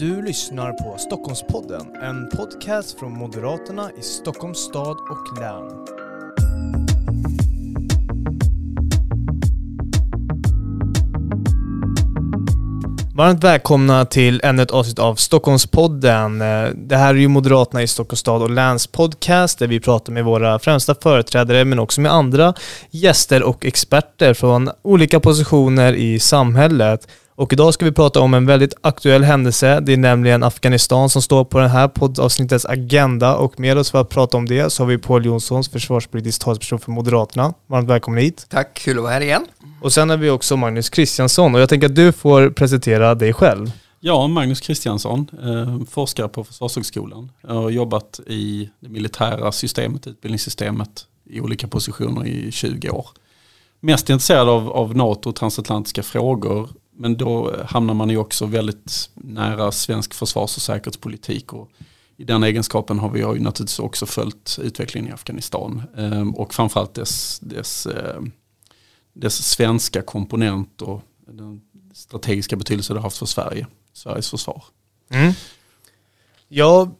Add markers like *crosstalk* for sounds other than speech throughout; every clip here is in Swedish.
Du lyssnar på Stockholmspodden, en podcast från Moderaterna i Stockholms stad och län. Varmt välkomna till ännu ett avsnitt av Stockholmspodden. Det här är ju Moderaterna i Stockholms stad och läns podcast där vi pratar med våra främsta företrädare men också med andra gäster och experter från olika positioner i samhället. Och idag ska vi prata om en väldigt aktuell händelse. Det är nämligen Afghanistan som står på det här poddavsnittets agenda och med oss för att prata om det så har vi Paul Jonsson, försvarspolitisk talesperson för Moderaterna. Varmt välkommen hit. Tack, kul att vara här igen. Och sen har vi också Magnus Kristiansson och jag tänker att du får presentera dig själv. Ja, Magnus Kristiansson, eh, forskare på Försvarshögskolan. Jag har jobbat i det militära systemet, utbildningssystemet i olika positioner i 20 år. Mest intresserad av, av NATO och transatlantiska frågor, men då hamnar man ju också väldigt nära svensk försvars och säkerhetspolitik. Och I den egenskapen har vi ju naturligtvis också följt utvecklingen i Afghanistan ehm, och framförallt dess, dess, ehm, dess svenska komponent och den strategiska betydelse det har haft för Sverige. Sveriges försvar. Mm. Ja,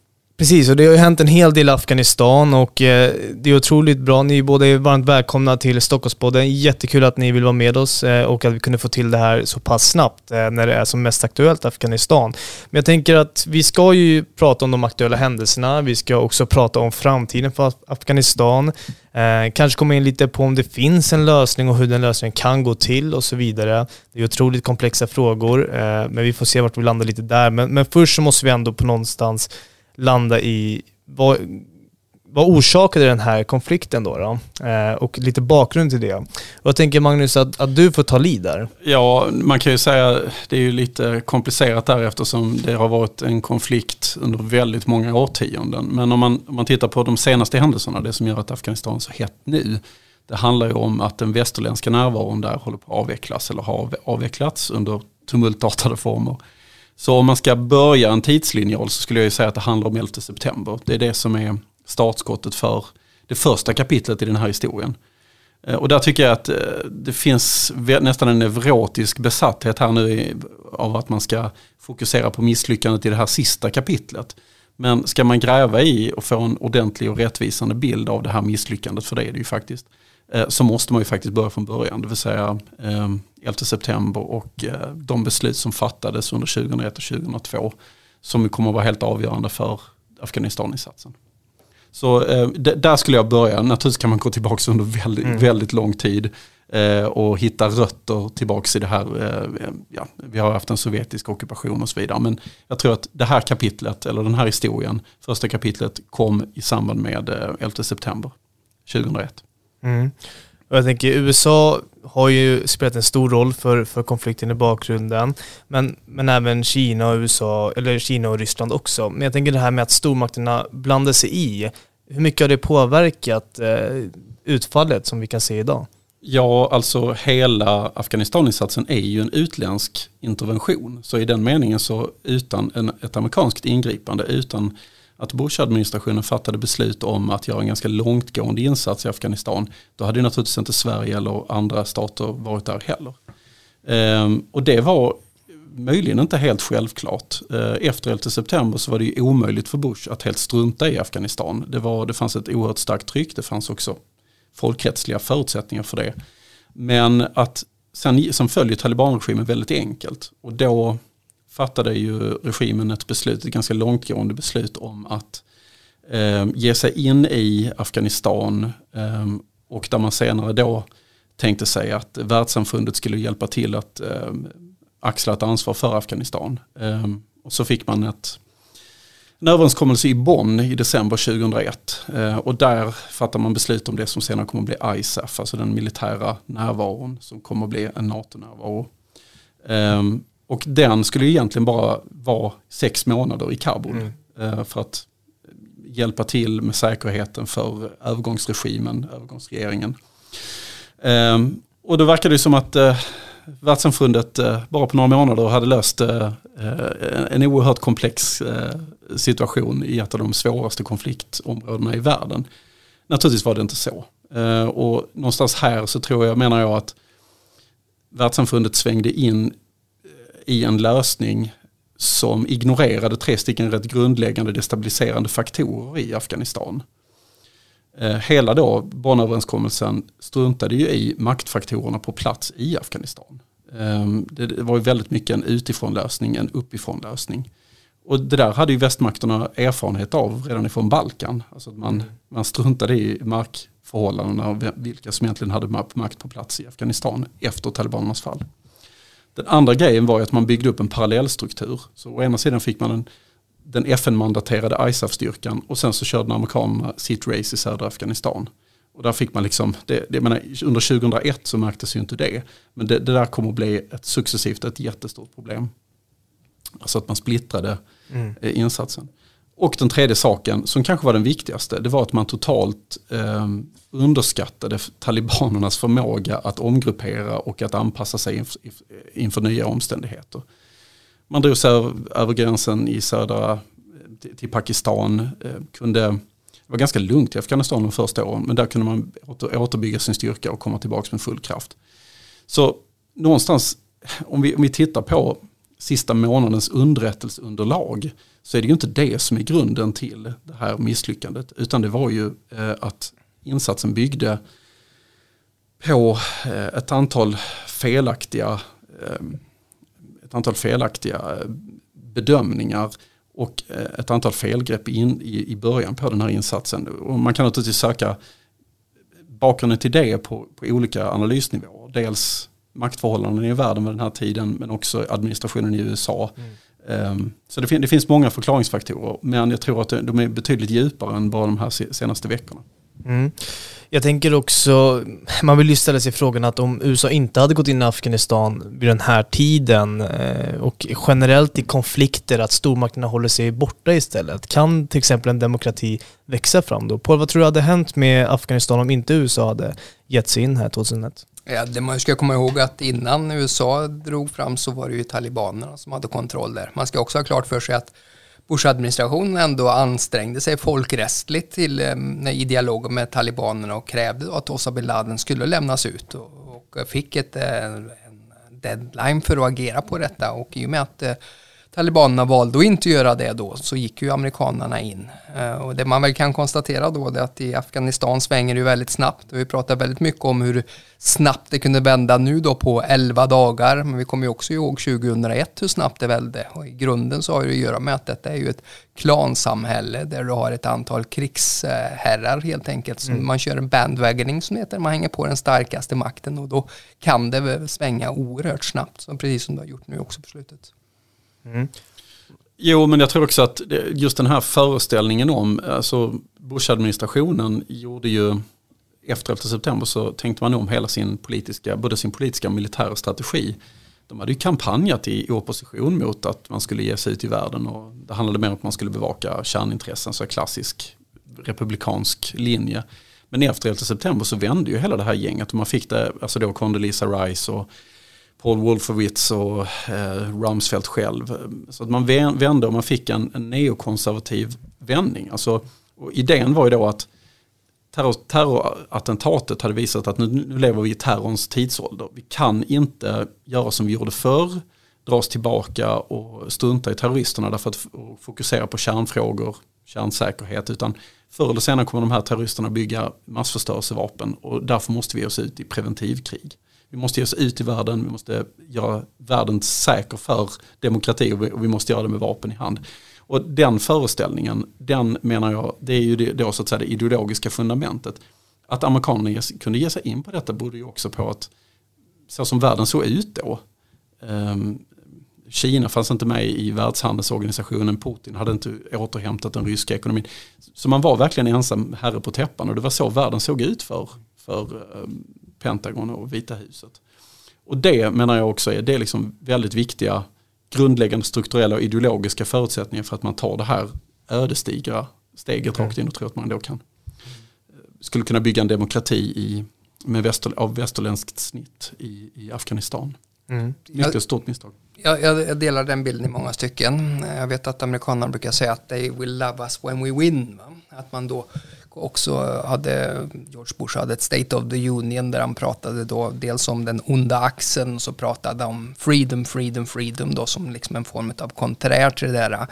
precis. Och det har ju hänt en hel del i Afghanistan och eh, det är otroligt bra. Ni är båda varmt välkomna till Stockholmspodden. Jättekul att ni vill vara med oss eh, och att vi kunde få till det här så pass snabbt eh, när det är som mest aktuellt Afghanistan. Men jag tänker att vi ska ju prata om de aktuella händelserna. Vi ska också prata om framtiden för Af- Afghanistan. Eh, kanske komma in lite på om det finns en lösning och hur den lösningen kan gå till och så vidare. Det är otroligt komplexa frågor, eh, men vi får se vart vi landar lite där. Men, men först så måste vi ändå på någonstans landa i vad, vad orsakade den här konflikten då? då? Eh, och lite bakgrund till det. Vad tänker Magnus att, att du får ta lid där. Ja, man kan ju säga det är ju lite komplicerat där eftersom det har varit en konflikt under väldigt många årtionden. Men om man, om man tittar på de senaste händelserna, det som gör att Afghanistan är så hett nu, det handlar ju om att den västerländska närvaron där håller på att avvecklas eller har avvecklats under tumultartade former. Så om man ska börja en tidslinjal så skulle jag ju säga att det handlar om 11 september. Det är det som är startskottet för det första kapitlet i den här historien. Eh, och där tycker jag att eh, det finns nästan en neurotisk besatthet här nu av att man ska fokusera på misslyckandet i det här sista kapitlet. Men ska man gräva i och få en ordentlig och rättvisande bild av det här misslyckandet, för det är det ju faktiskt, så måste man ju faktiskt börja från början, det vill säga eh, 11 september och eh, de beslut som fattades under 2001 och 2002 som kommer att vara helt avgörande för Afghanistaninsatsen. Så eh, där skulle jag börja. Naturligtvis kan man gå tillbaka under väldigt, Mm. väldigt lång tid eh, och hitta rötter tillbaka i det här. Eh, ja, vi har haft en sovjetisk ockupation och så vidare. Men jag tror att det här kapitlet, eller den här historien, första kapitlet kom i samband med eh, 11 september 2001. Mm. Och jag tänker USA har ju spelat en stor roll för, för konflikten i bakgrunden. Men, men även Kina och USA, eller Kina och Ryssland också. Men jag tänker det här med att stormakterna blandar sig i. Hur mycket har det påverkat eh, utfallet som vi kan se idag? Ja, alltså hela Afghanistaninsatsen är ju en utländsk intervention. Så i den meningen så utan en, ett amerikanskt ingripande, utan att Bush-administrationen fattade beslut om att göra en ganska långtgående insats i Afghanistan, då hade ju naturligtvis inte Sverige eller andra stater varit där heller. Ehm, och det var möjligen inte helt självklart. Ehm, efter 11 september så var det ju omöjligt för Bush att helt strunta i Afghanistan. Det, var, det fanns ett oerhört starkt tryck, det fanns också folkrättsliga förutsättningar för det. Men att sen sen följer talibanregimen väldigt enkelt. Och då fattade ju regimen ett beslut, ett ganska långtgående beslut om att eh, ge sig in i Afghanistan eh, och där man senare då tänkte sig att världssamfundet skulle hjälpa till att eh, axla ett ansvar för Afghanistan. Eh, och så fick man ett, en överenskommelse i Bonn i december 2001 eh, och där fattar man beslut om det som senare kommer att bli ISAF, alltså den militära närvaron som kommer att bli en NATO-närvaro. Ehm, och den skulle egentligen bara vara sex månader i Kabul Mm. eh, för att hjälpa till med säkerheten för övergångsregimen, övergångsregeringen. Ehm, och då verkade det som att eh, världssamfundet eh, bara på några månader hade löst en oerhört komplex situation i ett av de svåraste konfliktområdena i världen. Naturligtvis var det inte så. Och någonstans här så tror jag, menar jag att världssamfundet svängde in i en lösning som ignorerade tre stycken rätt grundläggande destabiliserande faktorer i Afghanistan. Eh, hela då barnöverenskommelsen struntade ju i maktfaktorerna på plats i Afghanistan. Ehm, det var ju väldigt mycket en utifrån lösning, en uppifrån lösning. Och det där hade ju västmakterna erfarenhet av redan ifrån Balkan. Alltså att man, man struntade i markförhållandena och vilka som egentligen hade makt på plats i Afghanistan efter talibanernas fall. Den andra grejen var att man byggde upp en parallellstruktur. Så å ena sidan fick man en, den FN-mandaterade ISAF-styrkan och sen så körde amerikanerna sitt race i södra Afghanistan. Och där fick man liksom, det, det menar, under 2001 så märktes ju inte det. Men det, det där kommer att bli ett successivt ett jättestort problem. Alltså att man splittrade mm. Eh, insatsen. Och den tredje saken, som kanske var den viktigaste, det var att man totalt eh, underskattade talibanernas förmåga att omgruppera och att anpassa sig inför, inför nya omständigheter. Man drog sig över gränsen i södra, till, till Pakistan, eh, kunde, det var ganska lugnt i Afghanistan de första åren, men där kunde man åter, återbygga sin styrka och komma tillbaka med full kraft. Så någonstans, om vi, om vi tittar på sista månadens underrättelseunderlag så är det ju inte det som är grunden till det här misslyckandet. Utan det var ju eh, att insatsen byggde på eh, ett antal felaktiga, eh, ett antal felaktiga bedömningar och ett antal felgrepp in, i, i början på den här insatsen. Och man kan naturligtvis söka bakgrunden till det på, på olika analysnivåer. Dels maktförhållanden i världen vid den här tiden men också administrationen i USA. Mm. Ehm, så det, fin det, finns många förklaringsfaktorer men jag tror att de är betydligt djupare än bara de här senaste veckorna. Mm. Jag tänker också, man vill ju ställa sig frågan att om USA inte hade gått in i Afghanistan vid den här tiden eh, och generellt i konflikter att stormakterna håller sig borta istället. Kan till exempel en demokrati växa fram då? Paul, vad tror du hade hänt med Afghanistan om inte USA hade gett sig in här 2001? Ja, det man ska komma ihåg att innan USA drog fram så var det ju talibanerna som hade kontroll där. Man ska också ha klart för sig att Bush-administrationen ändå ansträngde sig folkrättsligt till, eh, i dialog med talibanerna och krävde att Osama bin Laden skulle lämnas ut och, och fick ett, eh, en deadline för att agera på detta och i och med att talibanerna valde att inte göra det då så gick ju amerikanerna in. Uh, och det man väl kan konstatera då är att i Afghanistan svänger det väldigt snabbt och vi pratar väldigt mycket om hur snabbt det kunde vända nu då på 11 dagar men vi kommer ju också ihåg 2001 hur snabbt det välde och i grunden så har det att göra med att detta är ju ett klansamhälle där du har ett antal krigsherrar helt enkelt. Mm. Man kör en bandwagoning som heter, man hänger på den starkaste makten och då kan det svänga oerhört snabbt, som precis som det har gjort nu också på slutet. Mm. Jo, men jag tror också att just den här föreställningen om, alltså Bush-administrationen gjorde ju efter 11 september så tänkte man om hela sin politiska, både sin politiska och militära strategi. De hade ju kampanjat i opposition mot att man skulle ge sig ut i världen och det handlade mer om att man skulle bevaka kärnintressen, så klassisk republikansk linje. Men efter 11 september så vände ju hela det här gänget och man fick det, alltså då Condoleezza Rice och Paul Wolfowitz och eh, Rumsfeld själv. Så att man vände och man fick en, en neokonservativ vändning. Alltså, och idén var ju då att terror, terrorattentatet hade visat att nu, nu lever vi i terrorns tidsålder. Vi kan inte göra som vi gjorde förr, dra oss tillbaka och strunta i terroristerna därför att fokusera på kärnfrågor, kärnsäkerhet, utan förr eller senare kommer de här terroristerna bygga massförstörelsevapen och därför måste vi ge oss ut i preventivkrig. Vi måste ge oss ut i världen, vi måste göra världen säker för demokrati och vi, måste göra det med vapen i hand. Och den föreställningen, den menar jag, det är ju det, då så att säga det ideologiska fundamentet. Att amerikanerna kunde ge sig in på detta berodde ju också på att så som världen såg ut då. Um, Kina fanns inte med i världshandelsorganisationen, Putin hade inte återhämtat den ryska ekonomin. Så man var verkligen ensam herre på täppan och det var så världen såg ut för, för um, Pentagon och Vita huset. Och det menar jag också är, det är liksom väldigt viktiga grundläggande strukturella och ideologiska förutsättningar för att man tar det här ödesdigra steget rakt in och tror att man då kan skulle kunna bygga en demokrati i, med väster, av västerländskt snitt i, i Afghanistan. Mm. Mycket jag, stort misstag. Jag, jag, delar den bilden i många stycken. Jag vet att amerikanerna brukar säga att they will love us when we win. Va? Att man då också hade George Bush hade ett State of the Union där han pratade då dels om den onda axeln och så pratade han om freedom, freedom, freedom då som liksom en form av konträr till det där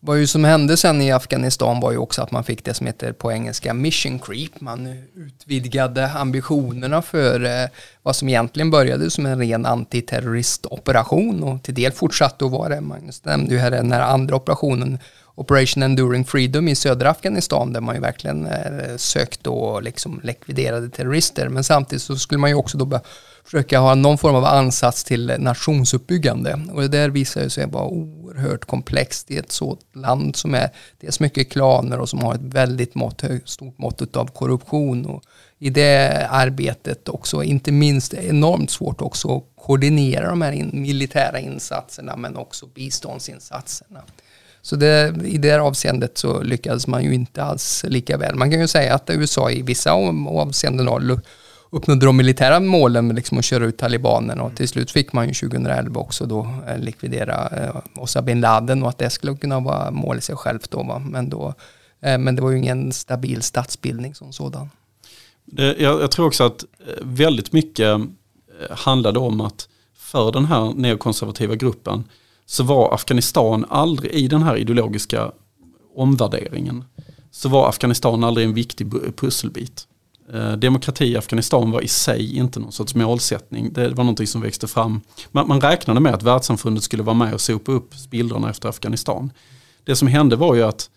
vad ju som hände sen i Afghanistan var ju också att man fick det som heter på engelska mission creep. Man utvidgade ambitionerna för eh, vad som egentligen började som en ren antiterroristoperation och till del fortsatte att vara det. Magnus nämnde ju här den här andra operationen Operation Enduring Freedom i södra Afghanistan där man ju verkligen eh, sökt och liksom likviderade terrorister. Men samtidigt så skulle man ju också då försöka ha någon form av ansats till nationsuppbyggande. Och det där visar ju sig vara oerhört komplext i ett sådant land som är dels mycket klaner och som har ett väldigt mått, stort mått av korruption. Och I det arbetet också, inte minst enormt svårt också att koordinera de här in, militära insatserna men också biståndsinsatserna. Så det, i det avseendet så lyckades man ju inte alls lika väl. Man kan ju säga att USA i vissa avseenden har uppnådde de militära målen med liksom att köra ut talibanerna och till slut fick man ju 2011 också då eh, likvidera eh, Osama bin Laden och att det skulle kunna vara mål i sig självt då. Va? Men, då eh, men det var ju ingen stabil statsbildning som sådan. Jag, jag tror också att eh, väldigt mycket eh, handlade om att för den här neokonservativa gruppen så var Afghanistan aldrig i den här ideologiska omvärderingen så var Afghanistan aldrig en viktig pusselbit. Eh, demokrati i Afghanistan var i sig inte någon sorts målsättning. Det var någonting som växte fram. Man, man räknade med att världssamfundet skulle vara med och sopa upp spillrorna efter Afghanistan. Det som hände var ju att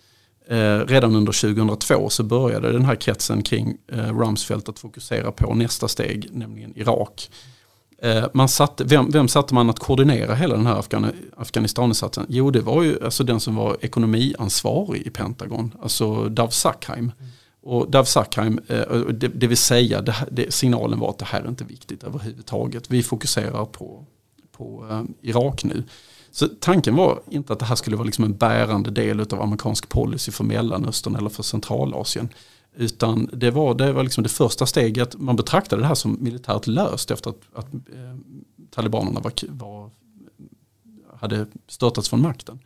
eh, redan under 2002 så började den här kretsen kring eh, Rumsfeld att fokusera på nästa steg, nämligen Irak. Eh, man satte, vem, vem satte man att koordinera hela den här Afgan, Afghanistaninsatsen? Jo, det var ju alltså den som var ekonomiansvarig i Pentagon, alltså Dav Sackheim. Mm. Och Dav Sackheim, eh, det, det vill säga det, det, signalen var att det här är inte viktigt överhuvudtaget. Vi fokuserar på, på uh, Irak nu. Så tanken var inte att det här skulle vara liksom en bärande del av amerikansk policy för Mellanöstern eller för Centralasien. Utan det var, det var liksom det första steget, man betraktade det här som militärt löst efter att, att eh, talibanerna var, var, hade störtats från makten.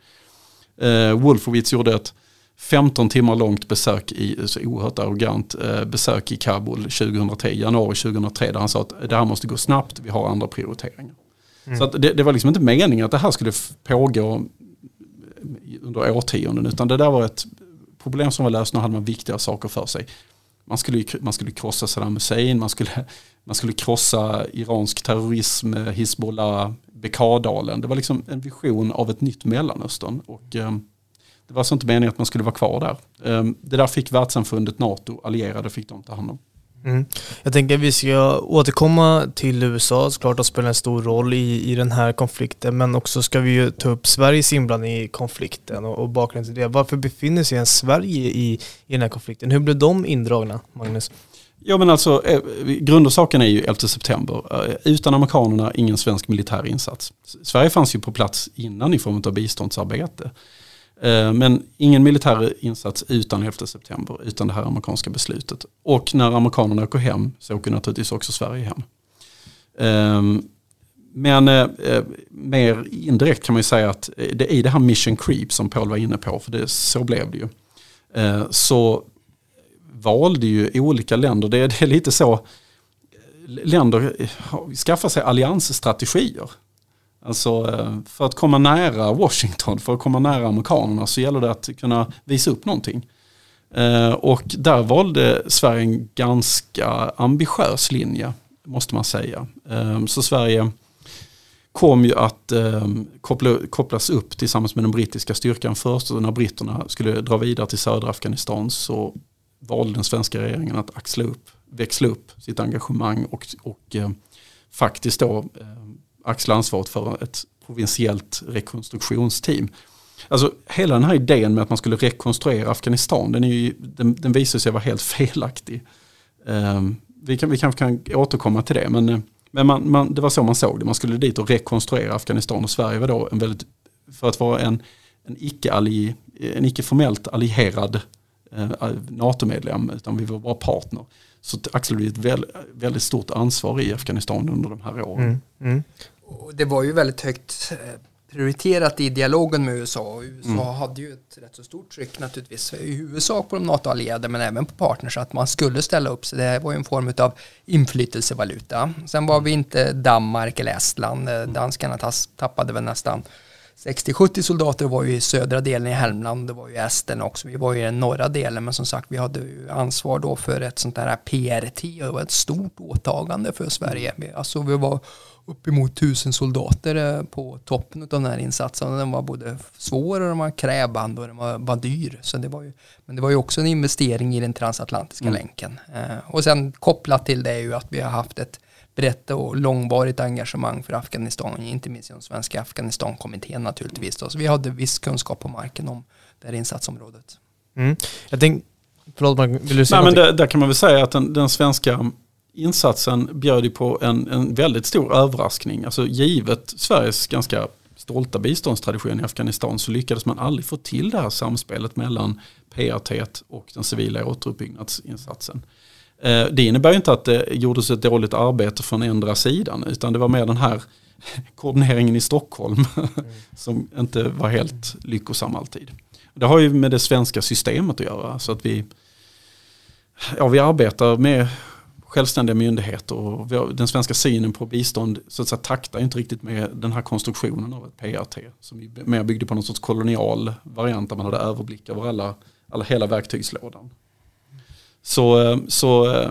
Eh, Wolfowitz gjorde ett 15 timmar långt besök i, så oerhört arrogant eh, besök i Kabul 2003, januari 2003 där han sa att det här måste gå snabbt, vi har andra prioriteringar. Mm. Så det, det, var liksom inte meningen att det här skulle pågå under årtionden utan det där var ett problem som var löst, nu hade man viktiga saker för sig. Man skulle, man skulle krossa Saddam Hussein, man skulle, *laughs* man skulle krossa iransk terrorism, eh, Hizbollah, Bekadalen. Det var liksom en vision av ett nytt Mellanöstern. Och, eh, det var alltså inte meningen att man skulle vara kvar där. Eh, det där fick världssamfundet, NATO, allierade fick de ta hand om. Mm. Jag tänker att vi ska återkomma till USA, såklart att spela en stor roll i, i den här konflikten, men också ska vi ju ta upp Sveriges inblandning i konflikten och, och bakgrunden till det. Varför befinner sig ens Sverige i, i den här konflikten? Hur blev de indragna, Magnus? Ja men alltså eh, grundorsaken är ju 11 september. Eh, utan amerikanerna ingen svensk militär insats. Sverige fanns ju på plats innan i form av biståndsarbete. Eh, men ingen militär insats utan 11 september, utan det här amerikanska beslutet. Och när amerikanerna åker hem så åker naturligtvis också Sverige hem. Ehm, men eh, eh, mer indirekt kan man ju säga att eh, det är det här mission creep som Paul var inne på, för det, så blev det ju. Eh, så valde ju olika länder, det det är lite så, länder skaffar sig alliansstrategier. Alltså eh, för att komma nära Washington, för att komma nära amerikanerna så gäller det att kunna visa upp någonting. Eh, och där valde Sverige en ganska ambitiös linje, måste man säga. Eh, så Sverige kom ju att kopplas upp tillsammans med den brittiska styrkan först. Och när britterna skulle dra vidare till södra Afghanistan så valde den svenska regeringen att axla upp, växla upp sitt engagemang och, och faktiskt då axla ansvaret för ett provinsiellt rekonstruktionsteam. Alltså hela den här idén med att man skulle rekonstruera Afghanistan, den, är ju, den, den visar sig vara helt felaktig. Um, vi, kan, vi kanske kan återkomma till det, men, eh, men man, man, det var så man såg det. Man skulle dit och rekonstruera Afghanistan och Sverige var då en väldigt, för att vara en, en icke-formellt en icke formellt allierad eh, NATO-medlem, utan vi var bara partner så axlade vi ett väldigt stort ansvar i Afghanistan under de här åren. Mm, mm. Och det var ju väldigt högt eh, prioriterat i dialogen med USA. USA mm. hade ju ett rätt så stort tryck naturligtvis i huvudsak på de NATO-allierade men även på partners att man skulle ställa upp. Så det var ju en form av inflytelsevaluta. Sen var vi inte Danmark eller Estland. Danskarna tappade väl nästan 60-70 soldater var ju i södra delen i Helmland, det var ju Esten också, vi var ju i den norra delen, men som sagt vi hade ju ansvar då för ett sånt här PRT och det var ett stort åtagande för Sverige. Alltså vi var uppemot tusen soldater eh, på toppen av den här insatsen. Den var både svår och den var krävande och den var, var dyr. Så det var ju, men det var ju också en investering i den transatlantiska mm. länken. Eh, och sen kopplat till det är ju att vi har haft ett brett och långvarigt engagemang för Afghanistan, inte minst den svenska Afghanistankommittén naturligtvis. Så vi hade viss kunskap på marken om det här insatsområdet. Mm. Jag tänk, förlåt, vill du säga Nej, men Där kan man väl säga att den, den svenska insatsen bjöd ju på en, en väldigt stor överraskning. Alltså givet Sveriges ganska stolta biståndstradition i Afghanistan så lyckades man aldrig få till det här samspelet mellan PRT och den civila återuppbyggnadsinsatsen. Eh, det innebär inte att det gjordes ett dåligt arbete från ändra sidan utan det var mer den här *laughs* koordineringen i Stockholm *laughs* som inte var helt lyckosam alltid. Det har ju med det svenska systemet att göra. Så att vi, ja, vi arbetar med självständiga myndigheter och har, den svenska synen på bistånd så att säga, taktar inte riktigt med den här konstruktionen av ett PRT som mer byggde på någon sorts kolonial variant där man hade överblick över alla, alla hela verktygslådan. Så, eh, så eh,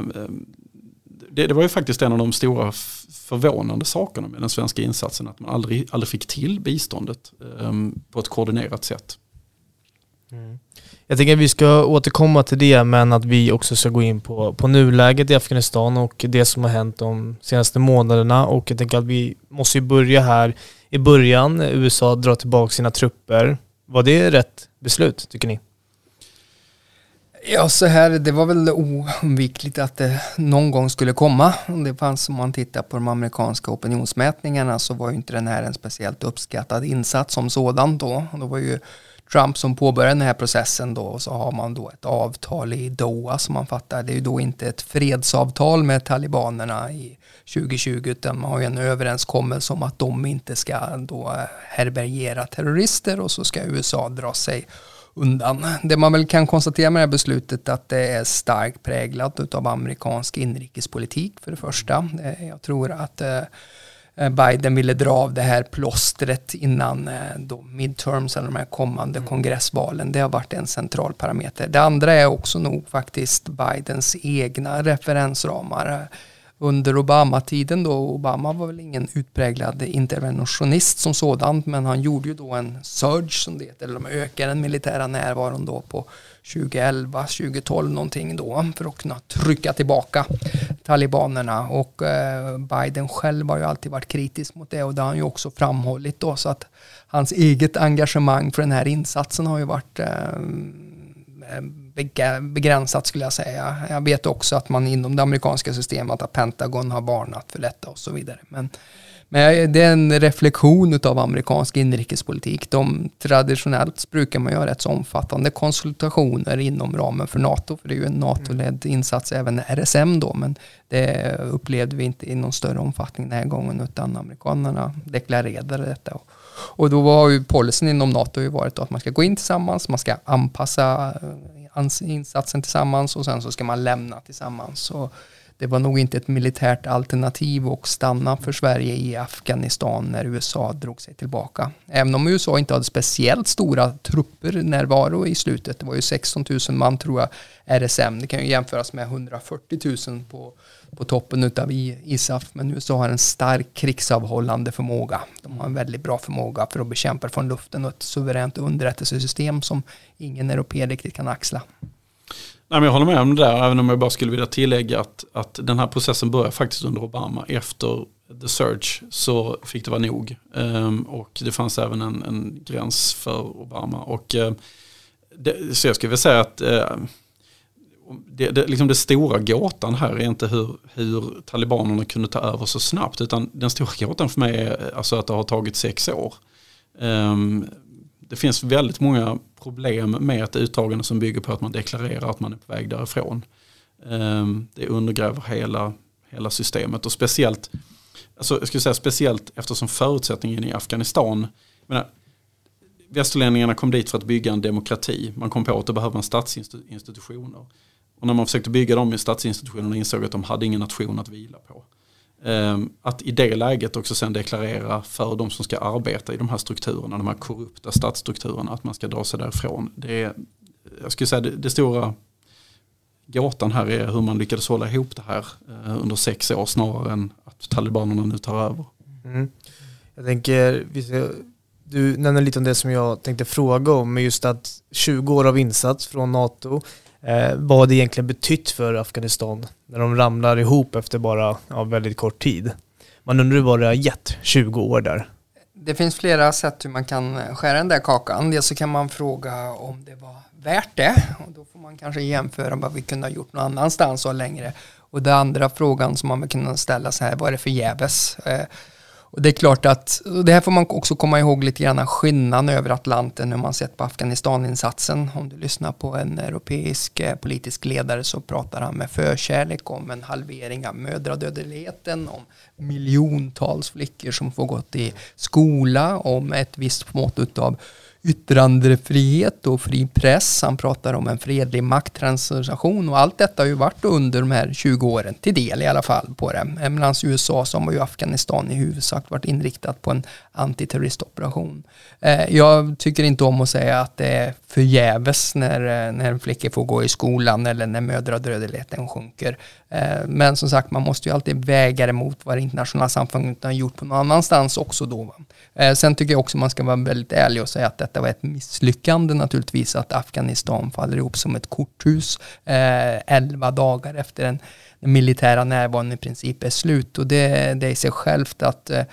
det, det, var ju faktiskt en av de stora förvånande sakerna med den svenska insatsen. Att man aldrig, aldrig fick till biståndet um, på ett koordinerat sätt. Mm. Jag tänker att vi ska återkomma till det men att vi också ska gå in på, på nuläget i Afghanistan och det som har hänt de senaste månaderna och jag tänker att vi måste ju börja här i början. USA drar tillbaka sina trupper. Var det rätt beslut tycker ni? Ja, så här, det var väl oundvikligt att det någon gång skulle komma. Det fanns, om man tittar på de amerikanska opinionsmätningarna så var ju inte den här en speciellt uppskattad insats som sådan då. Det var ju Trump som påbörjade den här processen då och så har man då ett avtal i Doha som man fattar. Det är ju då inte ett fredsavtal med talibanerna i 2020 utan man har ju en överenskommelse om att de inte ska då eh, härbärgera terrorister och så ska USA dra sig undan. Det man väl kan konstatera med det här beslutet att det är starkt präglat av amerikansk inrikespolitik för det första. Eh, jag tror att eh, Biden ville dra av det här plåstret innan eh, då midterms eller de här kommande mm. kongressvalen. Det har varit en central parameter. Det andra är också nog faktiskt Bidens egna referensramar under Obama-tiden då, Obama var väl ingen utpräglad interventionist som sådant, men han gjorde ju då en surge som det heter, eller de ökade den militära närvaron då på 2011, 2012 någonting då för att kunna trycka tillbaka talibanerna. Och eh, Biden själv har ju alltid varit kritisk mot det och det har han ju också framhållit då. Så att hans eget engagemang för den här insatsen har ju varit eh, begränsat skulle jag säga. Jag vet också att man inom det amerikanska systemet, att Pentagon har varnat för detta och så vidare. Men, men det är en reflektion av amerikansk inrikespolitik. De, traditionellt brukar man göra rätt så omfattande konsultationer inom ramen för NATO, för det är ju en NATO-ledd insats, även RSM då, men det upplevde vi inte i någon större omfattning den här gången, utan amerikanerna deklarerade detta. Och och då var ju policyn inom NATO ju varit att man ska gå in tillsammans, man ska anpassa eh, insatsen tillsammans och sen så ska man lämna tillsammans. Så det var nog inte ett militärt alternativ att stanna för Sverige i Afghanistan när USA drog sig tillbaka. Även om USA inte hade speciellt stora trupper närvaro i slutet. Det var ju 16 000 man tror jag RSM. Det kan ju jämföras med 140 000 på, på toppen utav ISAF. Men USA har en stark krigsavhållande förmåga. De har en väldigt bra förmåga för att bekämpa från luften och ett suveränt underrättelsesystem som ingen europé riktigt kan axla. Nej, men jag håller med om det där, även om jag bara skulle vilja tillägga att, att den här processen började faktiskt under Obama. Efter the search så fick det vara nog. Um, och det fanns även en, en gräns för Obama. Och, uh, det, så jag skulle vilja säga att uh, det, det, liksom det stora gåtan här är inte hur, hur talibanerna kunde ta över så snabbt. Utan den stora gåtan för mig är alltså att det har tagit sex år. Um, det finns väldigt många problem med ett uttagande som bygger på att man deklarerar att man är på väg därifrån. Um, det undergräver hela, hela systemet och speciellt, alltså jag skulle säga speciellt eftersom förutsättningen i Afghanistan menar, västerlänningarna kom dit för att bygga en demokrati. Man kom på att det behöver man statsinstitutioner. Och när man försökte bygga dem i statsinstitutionerna insåg att de hade ingen nation att vila på. Ehm, att i det läget också sen deklarera för de som ska arbeta i de här strukturerna, de här korrupta statsstrukturerna, att man ska dra sig därifrån. Det är, jag skulle säga det, det stora gåtan här är hur man lyckades hålla ihop det här eh, under sex år snarare än att talibanerna nu tar över. Mm. Jag tänker, du nämner lite om det som jag tänkte fråga om, just att 20 år av insats från NATO, eh, vad det egentligen betytt för Afghanistan när de ramlar ihop efter bara ja, väldigt kort tid. Man undrar vad det har gett 20 år där. Det finns flera sätt hur man kan eh, skära den där kakan. Dels så kan man fråga om det var värt det. Och då får man kanske jämföra vad vi kunde ha gjort någon annanstans och längre. Och den andra frågan som man kunde ställa sig här, vad är det förgäves? Eh, och det är klart att, det här får man också komma ihåg lite grann skillnaden över Atlanten när man sett på Afghanistaninsatsen. Om du lyssnar på en europeisk eh, politisk ledare så pratar han med förkärlek om en halvering av mödradödligheten, om miljontals flickor som får gått i skola, om ett visst mått av yttrandefrihet och fri press. Han pratar om en fredlig makttransition och allt detta har ju varit under de här 20 åren, till del i alla fall på det. Eh, Medan USA som var ju Afghanistan i huvudsak varit inriktat på en antiterroristoperation. Eh, jag tycker inte om att säga att det är förgäves när, eh, när flickor får gå i skolan eller när mödradödligheten sjunker. Men som sagt, man måste ju alltid väga det mot vad det internationella samfundet har gjort på någon annanstans också då. Sen tycker jag också man ska vara väldigt ärlig och säga att detta var ett misslyckande naturligtvis, att Afghanistan faller ihop som ett korthus eh, elva dagar efter den militära närvaron i princip är slut. Och det, det är i sig självt att eh,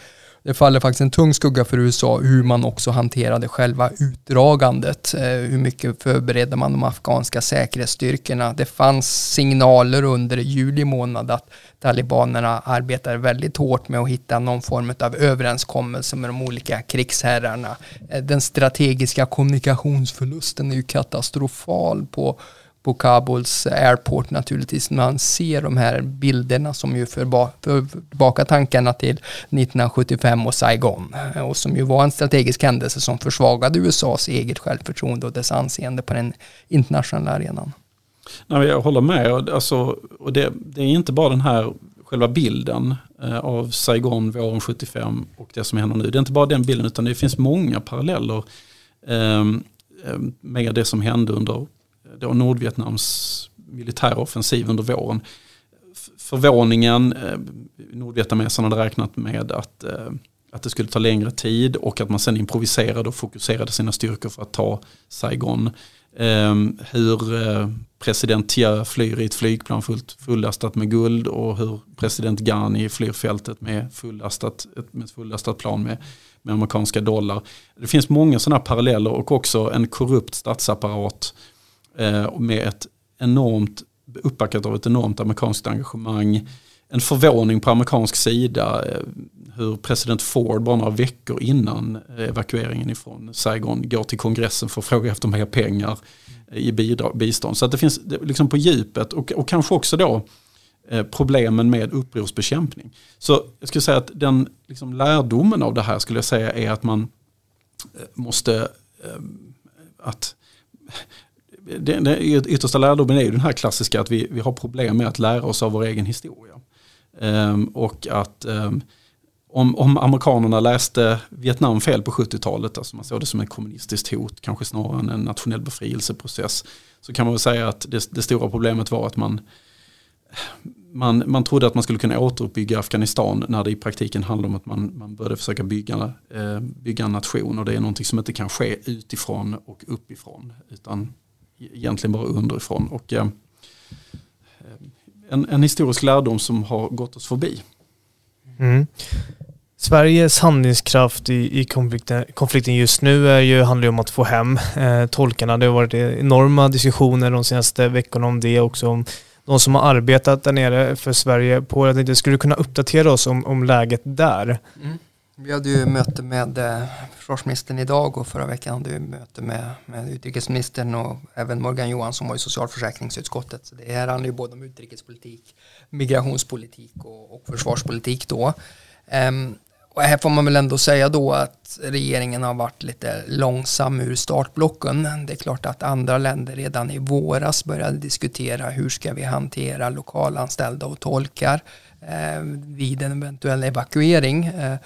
det faller faktiskt en tung skugga för USA hur man också hanterade själva utdragandet. Eh, hur mycket förberedde man de afghanska säkerhetsstyrkorna? Det fanns signaler under juli månad att talibanerna arbetade väldigt hårt med att hitta någon form av överenskommelse med de olika krigsherrarna. Eh, den strategiska kommunikationsförlusten är ju katastrofal på på Kabuls airport naturligtvis när man ser de här bilderna som ju för, tillbaka tankarna till 1975 och Saigon eh, och som ju var en strategisk händelse som försvagade USAs eget självförtroende och dess anseende på den internationella arenan. Nej, jag håller med. Alltså, och det, det är inte bara den här själva bilden eh, av Saigon våren 75 och det som händer nu. Det är inte bara den bilden utan det finns många paralleller eh, med det som hände under då Nordvietnams militära offensiv under våren. Förvåningen, eh, nordvietnameserna hade räknat med att, eh, att det skulle ta längre tid och att man sen improviserade och fokuserade sina styrkor för att ta Saigon. Ehm, hur eh, president Thieu flyr i ett flygplan fullt, fullastat med guld och hur president Ghani flyr fältet med fullastat, med fullastat plan med, med amerikanska dollar. Det finns många sådana paralleller och också en korrupt statsapparat Eh, Eh, med ett enormt, uppbackat av ett enormt amerikanskt engagemang. En förvåning på amerikansk sida eh, hur president Ford bara några veckor innan eh, evakueringen ifrån Saigon går till kongressen för att fråga efter mer pengar eh, i bidrag, bistånd. Så att det finns liksom på djupet och, och kanske också då problemen med upprorsbekämpning. Så jag skulle säga att den liksom lärdomen av det här skulle jag säga är att man måste att den, den yttersta lärdomen är ju den här klassiska att vi, vi har problem med att lära oss av vår egen historia. Um, och att um, om, om amerikanerna läste Vietnam fel på 70-talet, alltså man såg det som ett kommunistiskt hot, kanske snarare än en nationell befrielseprocess, så kan man väl säga att det, det stora problemet var att man, man, man trodde att man skulle kunna återuppbygga Afghanistan när det i praktiken handlade om att man, man började försöka bygga, eh, bygga en nation och det är någonting som inte kan ske utifrån och uppifrån utan egentligen bara underifrån. Och, eh, en, en, historisk lärdom som har gått oss förbi. Mm. Sveriges handlingskraft i, i konflikten, konflikten, just nu är ju, handlar ju om att få hem eh, tolkarna. Det har varit enorma diskussioner de senaste veckorna om det också. Om de som har arbetat där nere för Sverige på, jag tänkte, skulle du kunna uppdatera oss om, om läget där? Mm. Vi hade ju möte med eh, försvarsministern idag och förra veckan hade vi möte med, med utrikesministern och även Morgan Johansson var i socialförsäkringsutskottet. Så det här handlar ju både om utrikespolitik, migrationspolitik och, och försvarspolitik då. Um, Och här får man väl ändå säga då att regeringen har varit lite långsam ur startblocken. Det är klart att andra länder redan i våras började diskutera hur ska vi hantera lokalanställda och tolkar eh, vid en eventuell evakuering. Eh,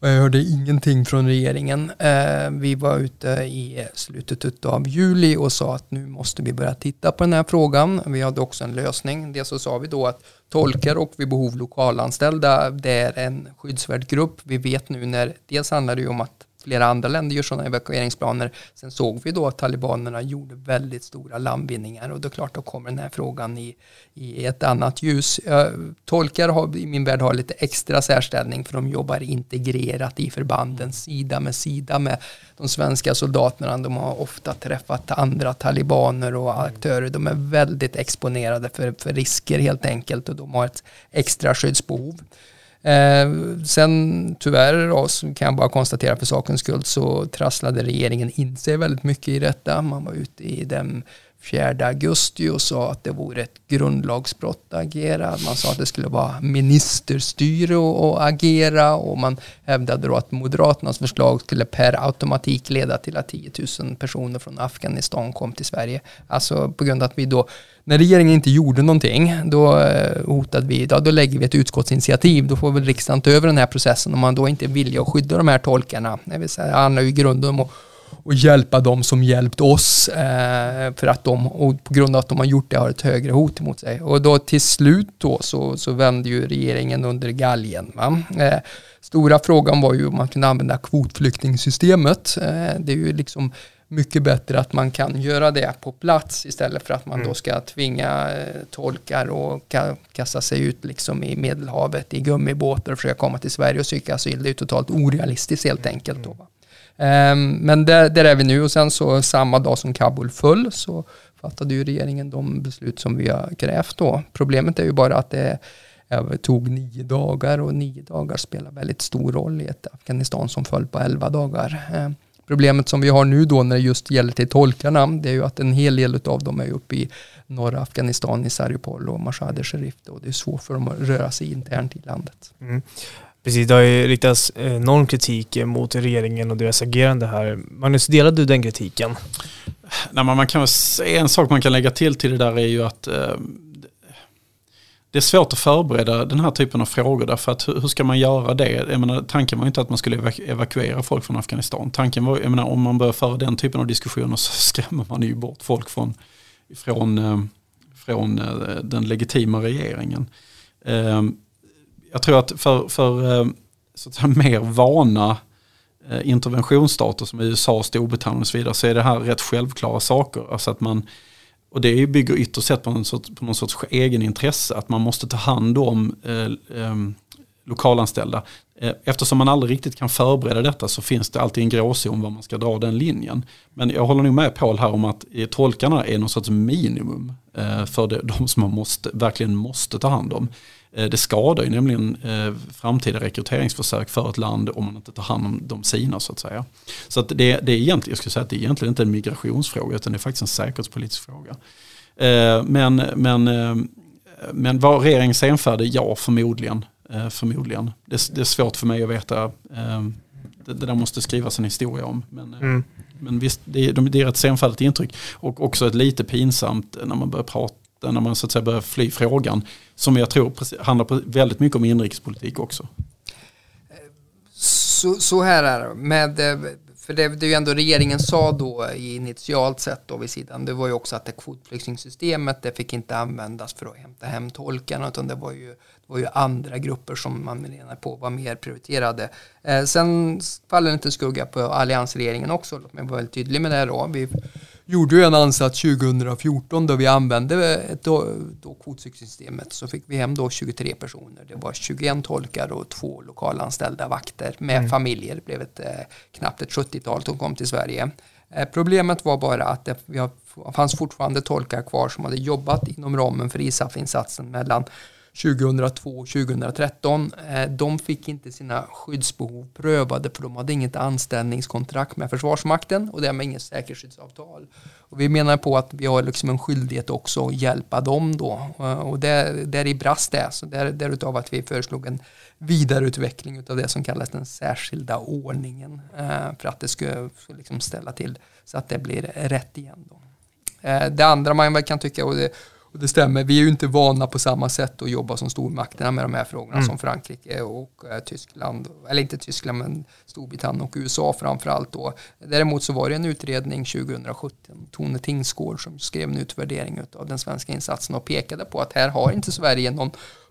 och jag hörde ingenting från regeringen. Eh, vi var ute i slutet av juli och sa att nu måste vi börja titta på den här frågan. Vi hade också en lösning. Dels så sa vi då att tolkar och vid behov lokalanställda, det är en skyddsvärd grupp. Vi vet nu när, dels handlar det ju om att flera andra länder gör sådana evakueringsplaner. Sen såg vi då att talibanerna gjorde väldigt stora landvinningar och då klart då kommer den här frågan i, i ett annat ljus. Tolkar har, i min värld har lite extra särställning för de jobbar integrerat i förbanden sida med sida med de svenska soldaterna. De har ofta träffat andra talibaner och aktörer. De är väldigt exponerade för, för risker helt enkelt och de har ett extra skyddsbehov. Eh, sen tyvärr då, så kan jag bara konstatera för sakens skull så trasslade regeringen in sig väldigt mycket i detta. Man var ute i den 4 augusti och sa att det vore ett grundlagsbrott att agera. Man sa att det skulle vara ministerstyre att agera och man hävdade då att Moderaternas förslag skulle per automatik leda till att 10 000 personer från Afghanistan kom till Sverige. Alltså på grund av att vi då när regeringen inte gjorde någonting, då eh, hotade vi, då, då lägger vi ett utskottsinitiativ. Då får väl riksdagen ta över den här processen om man då inte är villig att skydda de här tolkarna. Det vill säga, det handlar ju i grunden om att och hjälpa dem som hjälpt oss eh, för att de, och på grund av att de har gjort det, har ett högre hot emot sig. Och då till slut då så, så vände ju regeringen under galgen. Va? Eh, stora frågan var ju om man kunde använda kvotflyktingsystemet. Eh, det är ju liksom mycket bättre att man kan göra det på plats istället för att man mm. då ska tvinga eh, tolkar och ka kasta sig ut liksom i Medelhavet i gummibåtar och försöka komma till Sverige och söka asyl. Det är ju totalt orealistiskt helt enkelt. Då, um, men där, där, är vi nu och sen så samma dag som Kabul föll så fattade ju regeringen de beslut som vi har krävt då. Problemet är ju bara att det tog nio dagar och nio dagar spelar väldigt stor roll i ett Afghanistan som föll på elva dagar. Um, Problemet som vi har nu då när det just gäller till tolkarna, det är ju att en hel del av dem är uppe i norra Afghanistan, i Saripol och Mashhad Sharif och det är svårt för dem att röra sig internt i landet. Mm. Precis, det har ju riktats enorm kritik mot regeringen och deras agerande här. Magnus, delar du den kritiken? Nej, man kan väl säga en sak man kan lägga till till det där är ju att eh, det är svårt att förbereda den här typen av frågor därför att hur, ska man göra det? Jag menar, tanken var inte att man skulle evakuera folk från Afghanistan. Tanken var, jag menar, om man börjar föra den typen av diskussioner så *laughs* skrämmer man ju bort folk från, från, eh, från eh, den legitima regeringen. Eh, jag tror att för, för så att säga, mer vana interventionsstater som USA, Storbritannien och så vidare så är det här rätt självklara saker. Alltså att man och det bygger ytterst sett på någon sorts, på någon sorts egenintresse, att man måste ta hand om eh, ehm, eh, lokalanställda. Eftersom man aldrig riktigt kan förbereda detta så finns det alltid en gråzon var man ska dra den linjen. Men jag håller nog med Paul här om att eh, tolkarna är någon sorts minimum eh, för de som man måste, verkligen måste ta hand om. Eh, det skadar ju nämligen eh, framtida rekryteringsförsök för ett land om man inte tar hand om de sina så att säga. Så att det, det, är egentligen, jag skulle säga att det är egentligen inte en migrationsfråga utan det är faktiskt en säkerhetspolitisk fråga. Eh, men, men, men var regeringen senfärdig? Ja, förmodligen. förmodligen. Det, det, är svårt för mig att veta. Det, det där måste skrivas en historia om. Men, mm. men visst, det, det är ett senfärdigt intryck. Och också ett lite pinsamt när man börjar prata när man så att säga börjar fly frågan. Som jag tror handlar väldigt mycket om inrikespolitik också. Så, så här är det. Med, eh, för det, det är ju ändå regeringen sa då initialt sett då vid sidan, det var ju också att det kvotflyktingsystemet, det fick inte användas för att hämta hem tolkarna, utan det var ju, det var ju andra grupper som man menar på var mer prioriterade. Eh, sen faller det inte skugga på alliansregeringen också, låt mig vara väldigt tydlig med det här då. Vi gjorde ju en ansats 2014 då vi använde ett då, då kvotsystemet så fick vi hem då 23 personer. Det var 21 tolkar och två lokalanställda vakter med mm. familjer. Det blev ett, eh, knappt ett 70-tal som kom till Sverige. Eh, problemet var bara att det vi har, fanns fortfarande tolkar kvar som hade jobbat inom ramen för ISAF-insatsen mellan 2002 2013. Eh, de fick inte sina skyddsbehov prövade för de hade inget anställningskontrakt med Försvarsmakten och därmed inget säkerhetsskyddsavtal. Och vi menar på att vi har liksom en skyldighet också att hjälpa dem då eh, och där, där i brast det. Så där, därutav att vi föreslog en vidareutveckling av det som kallas den särskilda ordningen eh, för att det ska liksom ställa till så att det blir rätt igen. Då. Det andra man kan tycka, och det, och det stämmer, vi är ju inte vana på samma sätt att jobba som stormakterna med de här frågorna mm. som Frankrike och eh, Tyskland, eller inte Tyskland men Storbritannien och USA framförallt då. Däremot så var det en utredning 2017, Tone Tingsgård som skrev en utvärdering av den svenska insatsen och pekade på att här har inte Sverige någon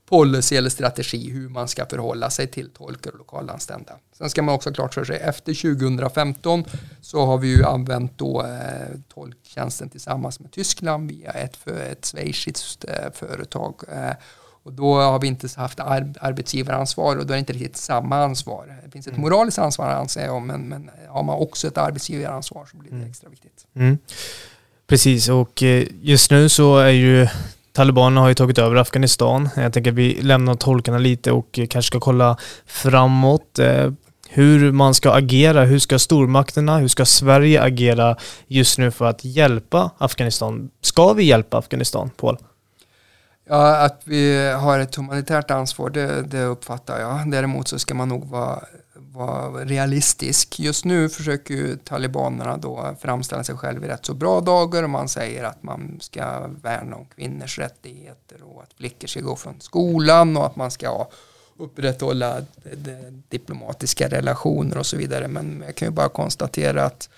policy eller strategi hur man ska förhålla sig till tolkar och lokalanställda. Sen ska man också klart för sig, efter 2015 så har vi ju använt då eh, tolktjänsten tillsammans med Tyskland via ett, för ett schweiziskt eh, företag. Eh, och då har vi inte haft ar arbetsgivaransvar och då är det inte riktigt samma ansvar. Det finns ett mm. moraliskt ansvar anser jag, men, men har man också ett arbetsgivaransvar så blir det mm. extra viktigt. Mm. Precis, och eh, just nu så är ju Talibanerna har ju tagit över Afghanistan. Jag tänker att vi lämnar tolkarna lite och kanske ska kolla framåt eh, hur man ska agera. Hur ska stormakterna, hur ska Sverige agera just nu för att hjälpa Afghanistan? Ska vi hjälpa Afghanistan, Paul? Ja, att vi har ett humanitärt ansvar, det, det uppfattar jag. Däremot så ska man nog vara vara realistisk. Just nu försöker ju talibanerna då framställa sig själva i rätt så bra dagar och man säger att man ska värna om kvinnors rättigheter och att flickor ska gå från skolan och att man ska upprätthålla diplomatiska relationer och så vidare. Men jag kan ju bara konstatera att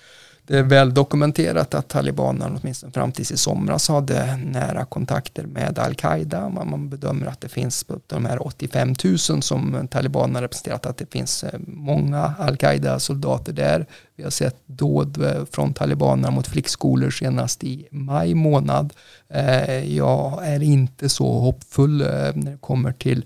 det är väl dokumenterat att talibanerna åtminstone fram tills i somras hade nära kontakter med al-Qaida. Man bedömer att det finns de här 85 000 som talibanerna representerat att det finns eh, många al-Qaida soldater där. Vi har sett dåd eh, från talibanerna mot flickskolor senast i maj månad. Eh, jag är inte så hoppfull när det kommer till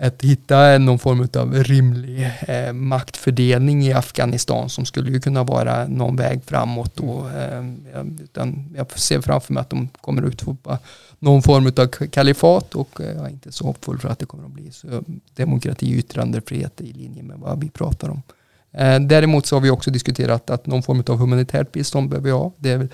att hitta någon form av rimlig eh, maktfördelning i Afghanistan som skulle ju kunna vara någon väg framåt. Då, eh, utan jag ser framför mig att de kommer ut utfopa någon form av kalifat och eh, jag är inte så hoppfull för att det kommer att bli så demokrati och yttrandefrihet i linje med vad vi pratar om. Eh, däremot så har vi också diskuterat att någon form av humanitärt bistånd behöver vi ha. Det är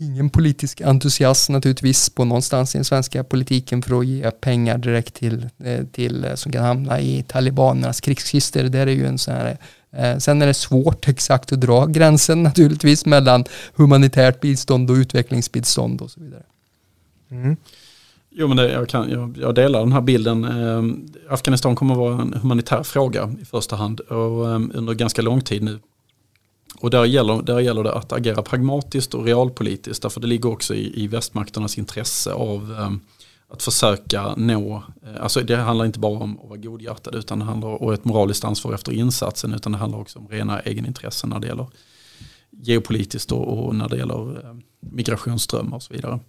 ingen politisk entusiasm naturligtvis på någonstans i den svenska politiken för att ge pengar direkt till, eh, till eh, som kan hamna i talibanernas krigskistor. Det är ju en sån här eh, Sen är det svårt exakt att dra gränsen naturligtvis mellan humanitärt bistånd och utvecklingsbistånd och så vidare. Mm. Jo men det, jag, kan, jag, jag, delar den här bilden. Eh, Afghanistan kommer att vara en humanitär fråga i första hand och eh, under ganska lång tid nu och där gäller, där gäller det att agera pragmatiskt och realpolitiskt. Därför det ligger också i, i västmakternas intresse av um, att försöka nå, eh, alltså det handlar inte bara om att vara godhjärtad utan det handlar om ett moraliskt ansvar efter insatsen utan det handlar också om rena egenintressen när det gäller geopolitiskt och, och när det gäller eh, migrationsströmmar och så vidare.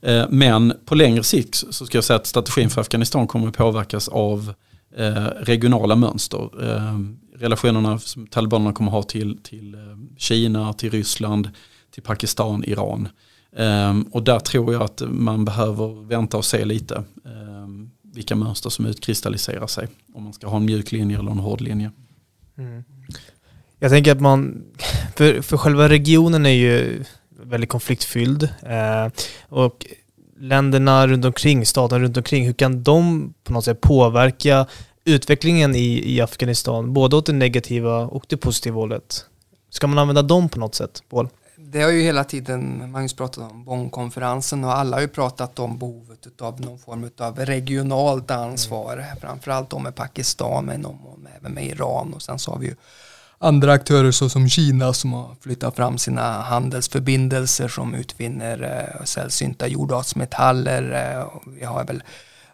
Eh, men på längre sikt så ska jag säga att strategin för Afghanistan kommer att påverkas av eh, Eh, regionala mönster. Eh, relationerna som talibanerna kommer ha till, till eh, Kina, till Ryssland, till Pakistan, Iran. Ehm, och där tror jag att man behöver vänta och se lite ehm, vilka mönster som utkristalliserar sig. Om man ska ha en mjuk linje eller en hård linje. Mm. Jag tänker att man, för, för själva regionen är ju väldigt konfliktfylld. Eh, och länderna runt omkring, staterna runt omkring, hur kan de på något sätt påverka utvecklingen i, i Afghanistan, både åt det negativa och det positiva hållet? Ska man använda dem på något sätt, Paul? Det har ju hela tiden Magnus pratat om Bonnkonferensen och alla har ju pratat om behovet av någon form av regionalt ansvar, mm. framförallt då med Pakistan men även med Iran och sen så har vi ju andra aktörer såsom Kina som har flyttat fram sina handelsförbindelser som utvinner eh, sällsynta jordartsmetaller. Eh, vi har väl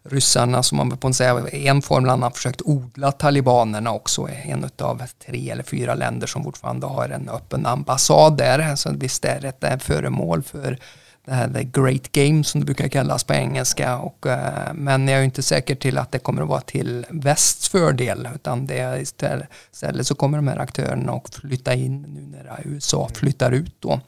ryssarna som man på en säga en form eller annan försökt odla talibanerna också en av tre eller fyra länder som fortfarande har en öppen ambassad där. Så visst är det ett eh, föremål för det här the great game som det brukar kallas på engelska. Och, uh, men jag är inte säker till att det kommer att vara till västs fördel utan det istället, så kommer de här aktörerna att flytta in nu när USA flyttar ut då.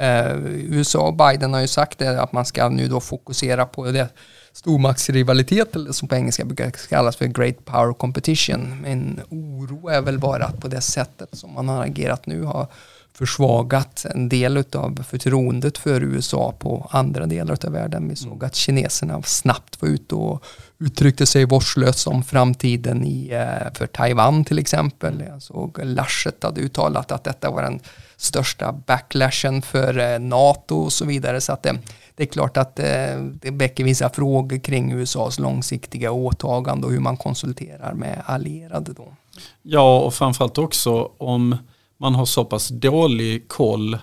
Uh, USA och Biden har ju sagt det, att man ska nu då fokusera på det stormaktsrivalitet eller som på engelska brukar kallas för Great Power Competition. Min oro är väl bara att på det sättet som man har agerat nu har försvagat en del av förtroendet för USA på andra delar av världen. Vi såg mm. att kineserna snabbt var ute och uttryckte sig vårdslöst om framtiden i, eh, för Taiwan till exempel. Jag såg Laschet hade uttalat att detta var den största backlashen för eh, NATO och så vidare. Så att det, det är klart att det, det väcker vissa frågor kring USAs långsiktiga åtagande och hur man konsulterar med allierade då. Ja, och framförallt också om man har så pass dålig koll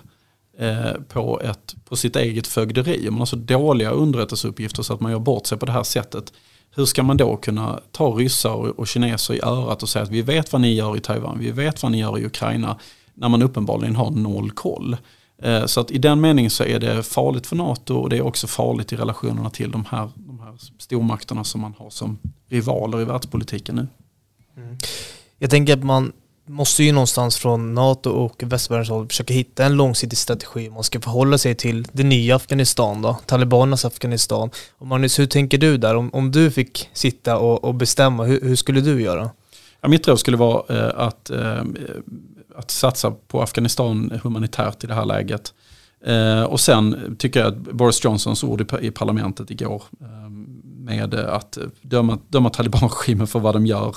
eh, på, ett, på sitt eget fögderi, man har så dåliga underrättelseuppgifter så att man gör bort sig på det här sättet. Hur ska man då kunna ta ryssar och, och kineser i örat och säga att vi vet vad ni gör i Taiwan, vi vet vad ni gör i Ukraina, när man uppenbarligen har noll koll. Eh, så att i den meningen så är det farligt för NATO och det är också farligt i relationerna till de här, de här stormakterna som man har som rivaler i världspolitiken nu. Mm. Jag tänker att man måste ju någonstans från NATO och västvärldens håll försöka hitta en långsiktig strategi. Man ska förhålla sig till det nya Afghanistan då, talibanernas Afghanistan. Och Magnus, hur tänker du där? Om, om du fick sitta och, och bestämma, hur, hur, skulle du göra? Ja, mitt råd skulle vara eh, att, eh, att satsa på Afghanistan humanitärt i det här läget. Eh, och sen tycker jag att Boris Johnsons ord i, i parlamentet igår eh, med att döma, döma talibanregimen för vad de gör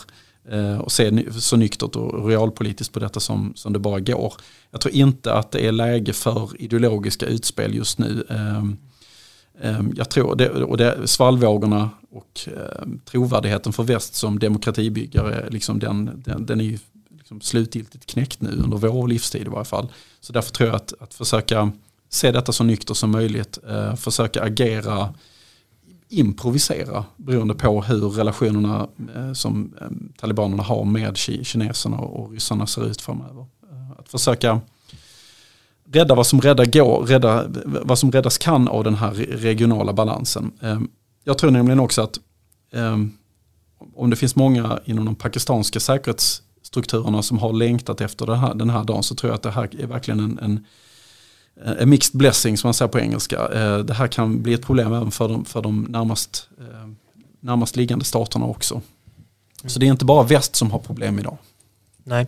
Eh, och se så nyktert och realpolitiskt på detta som, som det bara går. Jag tror inte att det är läge för ideologiska utspel just nu. Ehm, ehm, jag tror, det, och det, svallvågorna och ehm, trovärdigheten för väst som demokratibyggare, liksom den, den, den är ju liksom slutgiltigt knäckt nu under vår livstid i varje fall. Så därför tror jag att, att försöka se detta så nyktert som möjligt, eh, försöka agera improvisera beroende på hur relationerna eh, som eh, talibanerna har med kineserna och ryssarna ser ut framöver. Eh, att försöka rädda vad som, rädda går, rädda, vad som räddas kan av den här regionala balansen. Jag tror nämligen också att om det finns många inom de pakistanska säkerhetsstrukturerna som har längtat efter den här, den här dagen så tror jag att det här är verkligen en, en a mixed blessing som man säger på engelska. Eh, det här kan bli ett problem även för de, för de närmast, eh, närmast liggande staterna också. Mm. Så det är inte bara väst som har problem idag. Nej.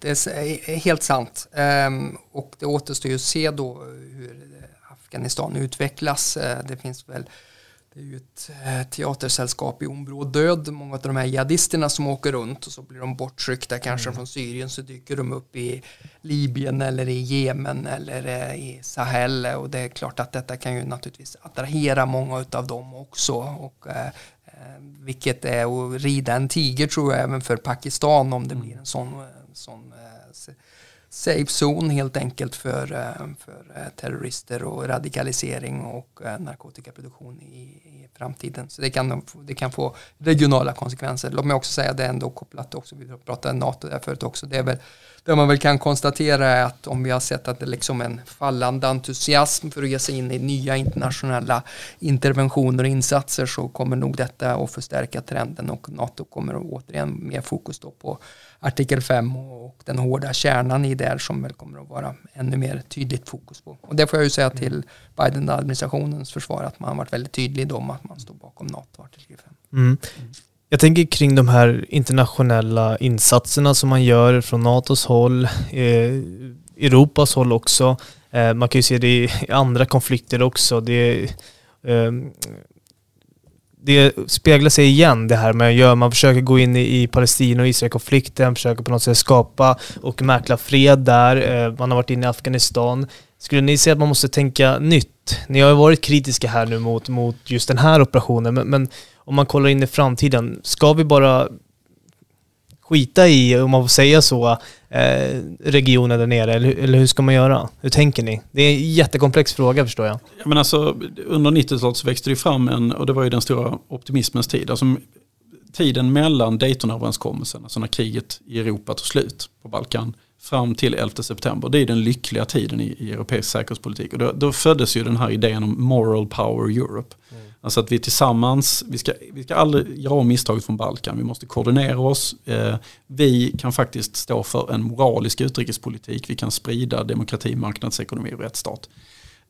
Det, är helt sant. Um, och det återstår ju att se då hur Afghanistan utvecklas. Eh, det finns väl det är ju ett eh, teatersällskap i området död. Många av de här jihadisterna som åker runt och så blir de bortryckta kanske mm. från Syrien så dyker de upp i Libyen eller i Jemen eller eh, i Sahel och det är klart att detta kan ju naturligtvis attrahera många av dem också och eh, eh vilket är att rida en tiger tror jag även för Pakistan om det mm. blir en sån, sån safe zone helt enkelt för, eh, för eh, terrorister och radikalisering och eh, narkotikaproduktion i, i framtiden. Så det kan, det kan få regionala konsekvenser. Låt mig också säga det är ändå kopplat också, vi pratade NATO där förut också, det är väl det man väl kan konstatera är att om vi har sett att det är liksom en fallande entusiasm för att ge sig in i nya internationella interventioner och insatser så kommer nog detta att förstärka trenden och NATO kommer återigen mer fokus då på artikel 5 och den hårda kärnan i det som väl kommer att vara ännu mer tydligt fokus på. Och det får jag ju säga till Biden-administrationens försvar att man har varit väldigt tydlig om att man står bakom NATO artikel 5. Mm. Jag tänker kring de här internationella insatserna som man gör från NATOs håll, eh, Europas håll också. Eh, man kan ju se det i andra konflikter också. Det, eh, det speglar sig igen det här med gör man försöker gå in i, i Palestina och Israel-konflikten, försöker på något sätt skapa och mäkla fred där. Eh, man har varit inne i Afghanistan. Skulle ni säga att man måste tänka nytt? Ni har ju varit kritiska här nu mot, mot just den här operationen, men, men om man kollar in i framtiden, ska vi bara skita i, om man får säga så, regionen där nere? Eller, eller hur ska man göra? Hur tänker ni? Det är en jättekomplex fråga förstår jag. Men alltså, under 90-talet så växte det fram en, och det var ju den stora optimismens tid. Alltså, tiden mellan Daytonöverenskommelsen, alltså när kriget i Europa tog slut på Balkan, fram till 11 september. Det är den lyckliga tiden i, i europeisk säkerhetspolitik. Och då, då, föddes ju den här idén om moral power Europe. Mm. Alltså att vi tillsammans, vi ska, vi ska aldrig göra om misstaget från Balkan, vi måste koordinera oss. Eh, vi kan faktiskt stå för en moralisk utrikespolitik, vi kan sprida demokrati, marknadsekonomi och rättsstat.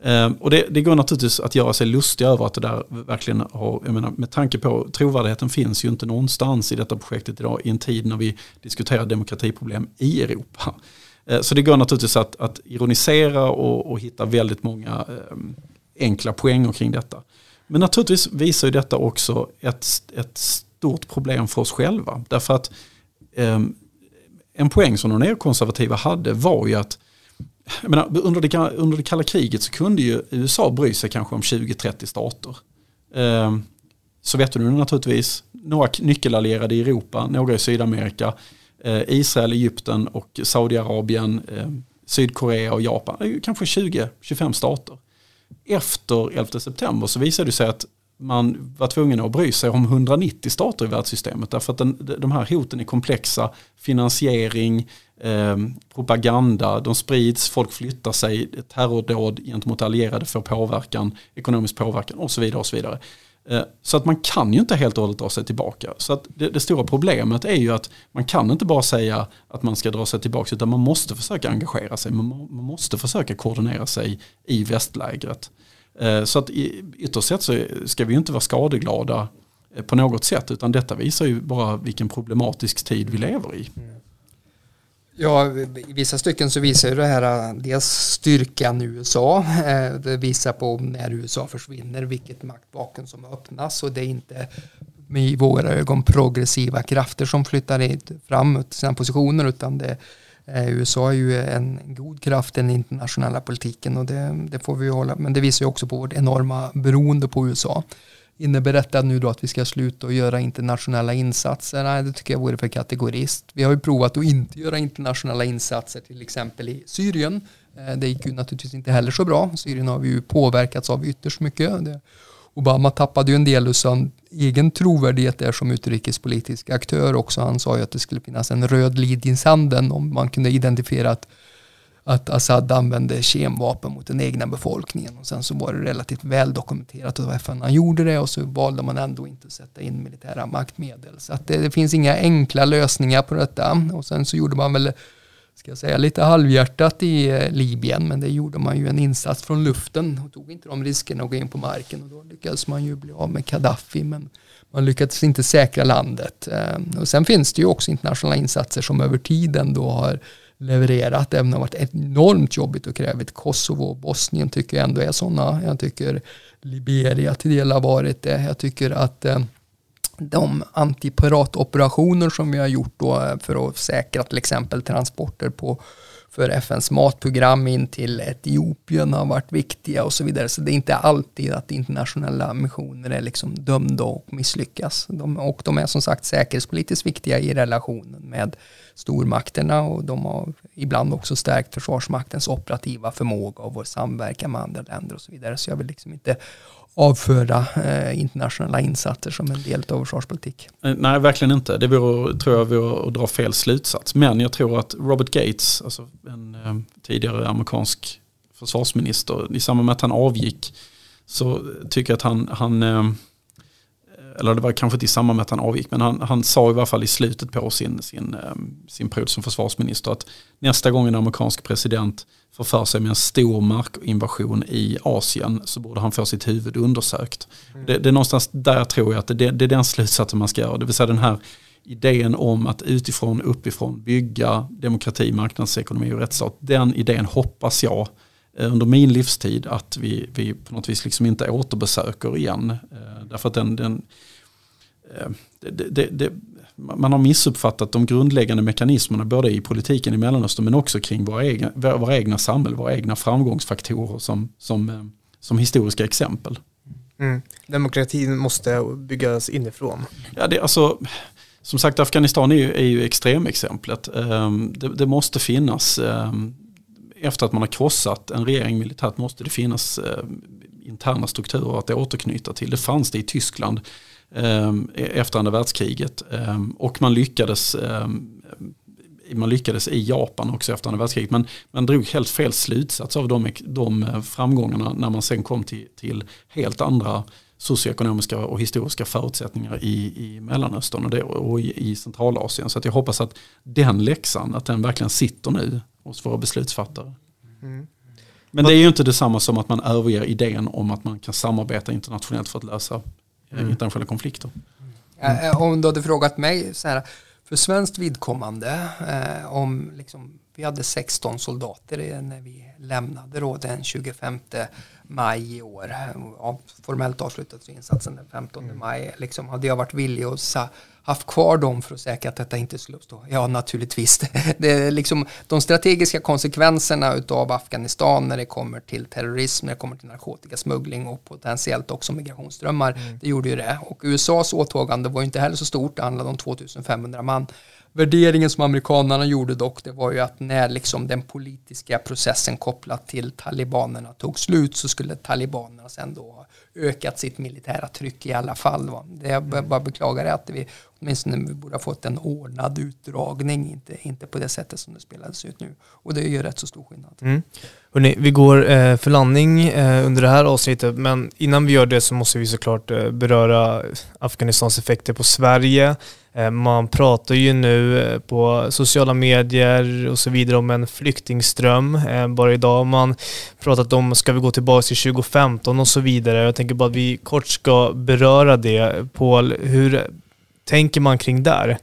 Eh, och det, det, går naturligtvis att göra sig lustig över att det där verkligen har, jag menar, med tanke på trovärdigheten finns ju inte någonstans i detta projektet idag i en tid när vi diskuterar demokratiproblem i Europa. Eh, så det går naturligtvis att, att ironisera och, och, hitta väldigt många enkla poänger kring detta. Men naturligtvis visar ju detta också ett, ett stort problem för oss själva. Därför att eh, en poäng som de neokonservativa hade var ju att menar, under, det, under det kalla kriget så kunde ju USA bry sig kanske om 20-30 stater. Eh, Sovjetunionen naturligtvis, några nyckelallierade i Europa, några i Sydamerika, eh, Israel, Egypten och Saudiarabien, eh, Sydkorea och Japan, kanske 20-25 stater. Efter 11 september så visade det sig att man var tvungen att bry sig om 190 stater i världssystemet. Därför att den, de här hoten är komplexa. Finansiering, eh, propaganda, de sprids, folk flyttar sig, terrordåd gentemot allierade får påverkan, ekonomisk påverkan och så vidare. och Så vidare. Eh, så att man kan ju inte helt och hållet dra sig tillbaka. Så att det, det, stora problemet är ju att man kan inte bara säga att man ska dra sig tillbaka utan man måste försöka engagera sig. Man, man måste försöka koordinera sig i västlägret. Eh, så att ytterst sett så ska vi ju inte vara skadeglada eh, på något sätt utan detta visar ju bara vilken problematisk tid vi lever i. Mm. Ja, i vissa stycken så visar ju det här dels styrkan i USA. Eh, det visar på när USA försvinner vilket maktvakuum som öppnas och det är inte i våra ögon progressiva krafter som flyttar fram sina positioner utan det eh, USA är ju en god kraft i den internationella politiken och det, det, får vi hålla, men det visar ju också på vårt enorma beroende på USA. Innebär detta nu då att vi ska sluta och göra internationella insatser? Nej, det tycker jag vore för kategorist. Vi har ju provat att inte göra internationella insatser, till exempel i Syrien. Eh, det gick ju naturligtvis inte heller så bra. Syrien har vi ju påverkats av ytterst mycket. Obama tappade ju en del av sin egen trovärdighet där som utrikespolitisk aktör också. Han sa ju att det skulle finnas en röd linje i sanden om man kunde identifiera att, att Assad använde kemvapen mot den egna befolkningen. Och sen så var det relativt väl dokumenterat att FN han gjorde det och så valde man ändå inte att sätta in militära maktmedel. Så att det, det finns inga enkla lösningar på detta. Och sen så gjorde man väl ska jag säga, lite halvhjärtat i eh, Libyen, men det gjorde man ju en insats från luften och tog inte de riskerna att gå in på marken och då lyckades man ju bli av med Gaddafi, men man lyckades inte säkra landet. Ehm, och sen finns det ju också internationella insatser som över tiden då har levererat, även om det har varit enormt jobbigt och krävit Kosovo och Bosnien tycker jag ändå är sådana. Jag tycker Liberia till del har varit det. Jag tycker att eh, de antipiratoperationer som vi har gjort då eh, för att säkra till exempel transporter på för FNs matprogram in till Etiopien har varit viktiga och så vidare. Så det är inte alltid att internationella missioner är liksom dömda och misslyckas. De, och de är som sagt säkerhetspolitiskt viktiga i relationen med stormakterna och de har ibland också stärkt Försvarsmaktens operativa förmåga och vår samverkan med andra länder och så vidare. Så jag vill liksom inte avföra eh, internationella insatser som en del av försvarspolitik. Eh, nej, verkligen inte. Det vore, tror jag vore att dra fel slutsats. Men jag tror att Robert Gates, alltså en eh, tidigare amerikansk försvarsminister, i samband med att han avgick så tycker jag att han, han eh, eller det var kanske inte i samband med att han avgick, men han, han sa i varje fall i slutet på sin, sin, eh, sin period som försvarsminister att nästa gång en amerikansk president får för sig med en stor markinvasion i Asien så borde han få sitt huvud undersökt. Mm. Det, det, är någonstans där tror jag att det, det är den slutsatsen man ska göra. Det vill säga den här idén om att utifrån, uppifrån bygga demokrati, marknadsekonomi och rättsstat. Den idén hoppas jag under min livstid att vi, vi på något vis liksom inte återbesöker igen. Eh, därför att den, den eh, det, det, man har missuppfattat de grundläggande mekanismerna både i politiken i Mellanöstern men också kring våra egna, våra egna samhälle, våra egna framgångsfaktorer som, som, eh, som historiska exempel. Mm. Demokratin måste byggas inifrån. Ja, det, alltså, som sagt, Afghanistan är ju, är ju extremexemplet. Ehm, det, det, måste finnas, ehm, efter att man har krossat en regering militärt, måste det finnas eh, interna strukturer att återknyta till. Det fanns det i Tyskland eh, efter andra världskriget. eh, och man lyckades, eh, man lyckades i Japan också efter andra världskriget. Men man drog helt fel slutsats av de, de framgångarna när man sen kom till, till helt andra socioekonomiska och historiska förutsättningar i, i Mellanöstern och, det, och i, i Centralasien. Så att jag hoppas att den läxan, att den verkligen sitter nu hos våra beslutsfattare. Mm. Men det är ju inte detsamma som att man överger idén om att man kan samarbeta internationellt för att lösa Mm. internationella konflikter. Eh, Om du hade frågat mig så här, för svenskt vidkommande, eh, om liksom, vi hade 16 soldater när vi lämnade då den 25 maj i år. Ja, formellt avslutades insatsen den 15 maj. Liksom, hade jag varit villig att sa, haft kvar dem för att säkra att detta inte skulle uppstå? Ja, naturligtvis. *laughs* Det är liksom de strategiska konsekvenserna utav Afghanistan när det kommer till terrorism, när det kommer till narkotikasmuggling och potentiellt också migrationsströmmar. Det gjorde ju det. Och USAs åtagande var ju inte heller så stort, det handlade om 2500 man. Värderingen som amerikanerna gjorde dock, det var ju att när liksom den politiska processen kopplat till talibanerna tog slut så skulle talibanerna sen då ha ökat sitt militära tryck i alla fall. Va? Det jag bara beklagar är att vi åtminstone vi borde ha fått en ordnad utdragning, inte, inte på det sättet som det spelades ut nu. Och det gör rätt så stor skillnad. Mm. Hörrni, vi går eh, för landning eh, under det här avsnittet, men innan vi gör det så måste vi såklart eh, beröra Afghanistans effekter på Sverige. Eh, man pratar ju nu eh, på sociala medier och så vidare om en flyktingström. Eh, bara idag har man pratat om, ska vi gå tillbaka till 2015 och så vidare. Jag tänker bara att vi kort ska beröra det. Paul, hur tänker man kring där?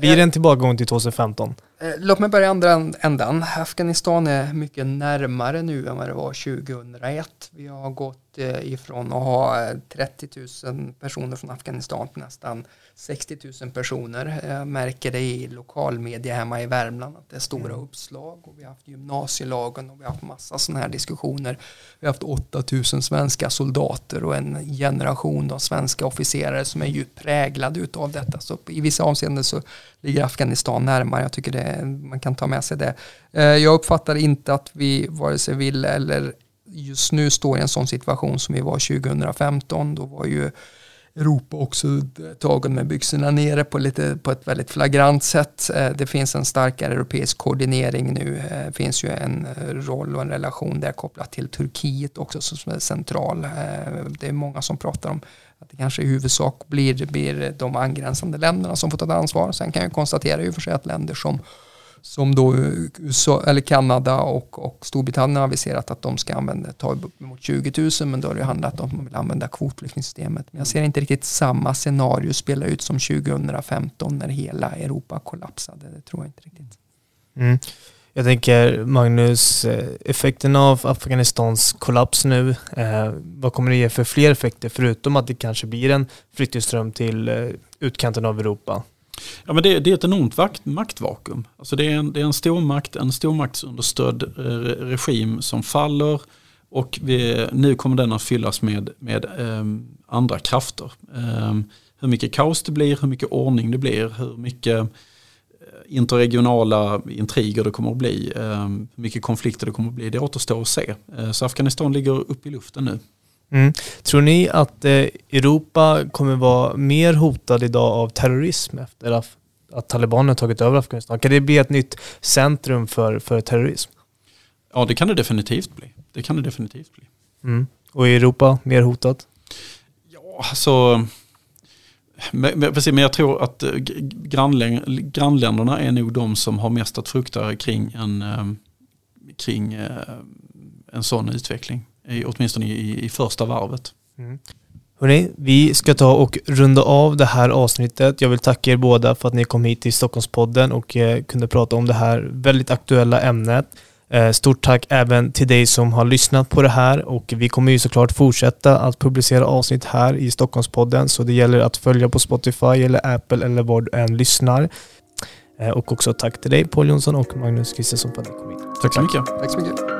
Blir det en tillbakagång till 2015? Låt mig börja i andra ändan. Afghanistan är mycket närmare nu än vad det var 2001. Vi har gått ifrån att ha eh, 30 000 personer från Afghanistan till nästan 60 000 personer. Jag märker det i lokalmedia hemma i Värmland att det är stora uppslag och vi har haft gymnasielagen och vi har haft massa sådana här diskussioner. Vi har haft 8 000 svenska soldater och en generation av svenska officerare som är djupt präglade utav detta. Så i vissa avseenden så ligger Afghanistan närmare. Jag tycker det, man kan ta med sig det. Eh, Jag uppfattar inte att vi vare sig vill eller just nu står i en sån situation som vi var 2015. Då var ju Europa också tagen med byxorna nere på, lite, på ett väldigt flagrant sätt. Eh, det finns en starkare europeisk koordinering nu. Det finns ju en eh, roll och en relation där kopplat till Turkiet också som är central. Det är många som pratar om att det kanske i huvudsak blir, blir de angränsande länderna som får ta ansvar. Sen kan jag konstatera i och för sig att länder som som då USA, eller Kanada och, och Storbritannien har aviserat att de ska använda, ta mot 20 000 men då har det handlat om att man vill använda kvotflyktingsystemet. Men jag ser inte riktigt samma scenario spela ut som 2015 när hela Europa kollapsade. Det tror jag inte riktigt. Mm. Jag tänker Magnus, eh, effekten av Afghanistans kollaps nu, eh, vad kommer det ge för fler effekter förutom att det kanske blir en flyktingström till eh, utkanten av Europa? Ja, men det, det är ett enormt vakt, maktvakuum. Alltså det, är en, det är en stormakt, en stormaktsunderstödd eh, regim som faller och vi, nu kommer den att fyllas med, med ehm, andra krafter. Ehm, hur mycket kaos det blir, hur mycket ordning det blir, hur mycket eh, interregionala intriger det kommer att bli, ehm, hur mycket konflikter det kommer att bli, det återstår att se. Eh, så Afghanistan ligger upp i luften nu. Mm. Tror ni att eh, Europa kommer vara mer hotad idag av terrorism efter att, att talibanerna tagit över Afghanistan? Kan det bli ett nytt centrum för, för terrorism? Ja, det kan det definitivt bli. Det kan det definitivt bli. Mm. Och i Europa mer hotat? Ja, alltså... Men, men, jag tror att eh, grannländerna är nog de som har mest att frukta kring en, eh, kring en sån utveckling. I, åtminstone i, i första varvet. Mm. Hörrni, vi ska ta och runda av det här avsnittet. Jag vill tacka er båda för att ni kom hit till Stockholmspodden och eh, kunde prata om det här väldigt aktuella ämnet. Eh, stort tack även till dig som har lyssnat på det här och vi kommer ju såklart fortsätta att publicera avsnitt här i Stockholmspodden så det gäller att följa på Spotify eller Apple eller var du än lyssnar. Eh, och också tack till dig Paul Jonsson och Magnus Kristiansson för att ni kom hit. Tack så mycket. Tack så mycket.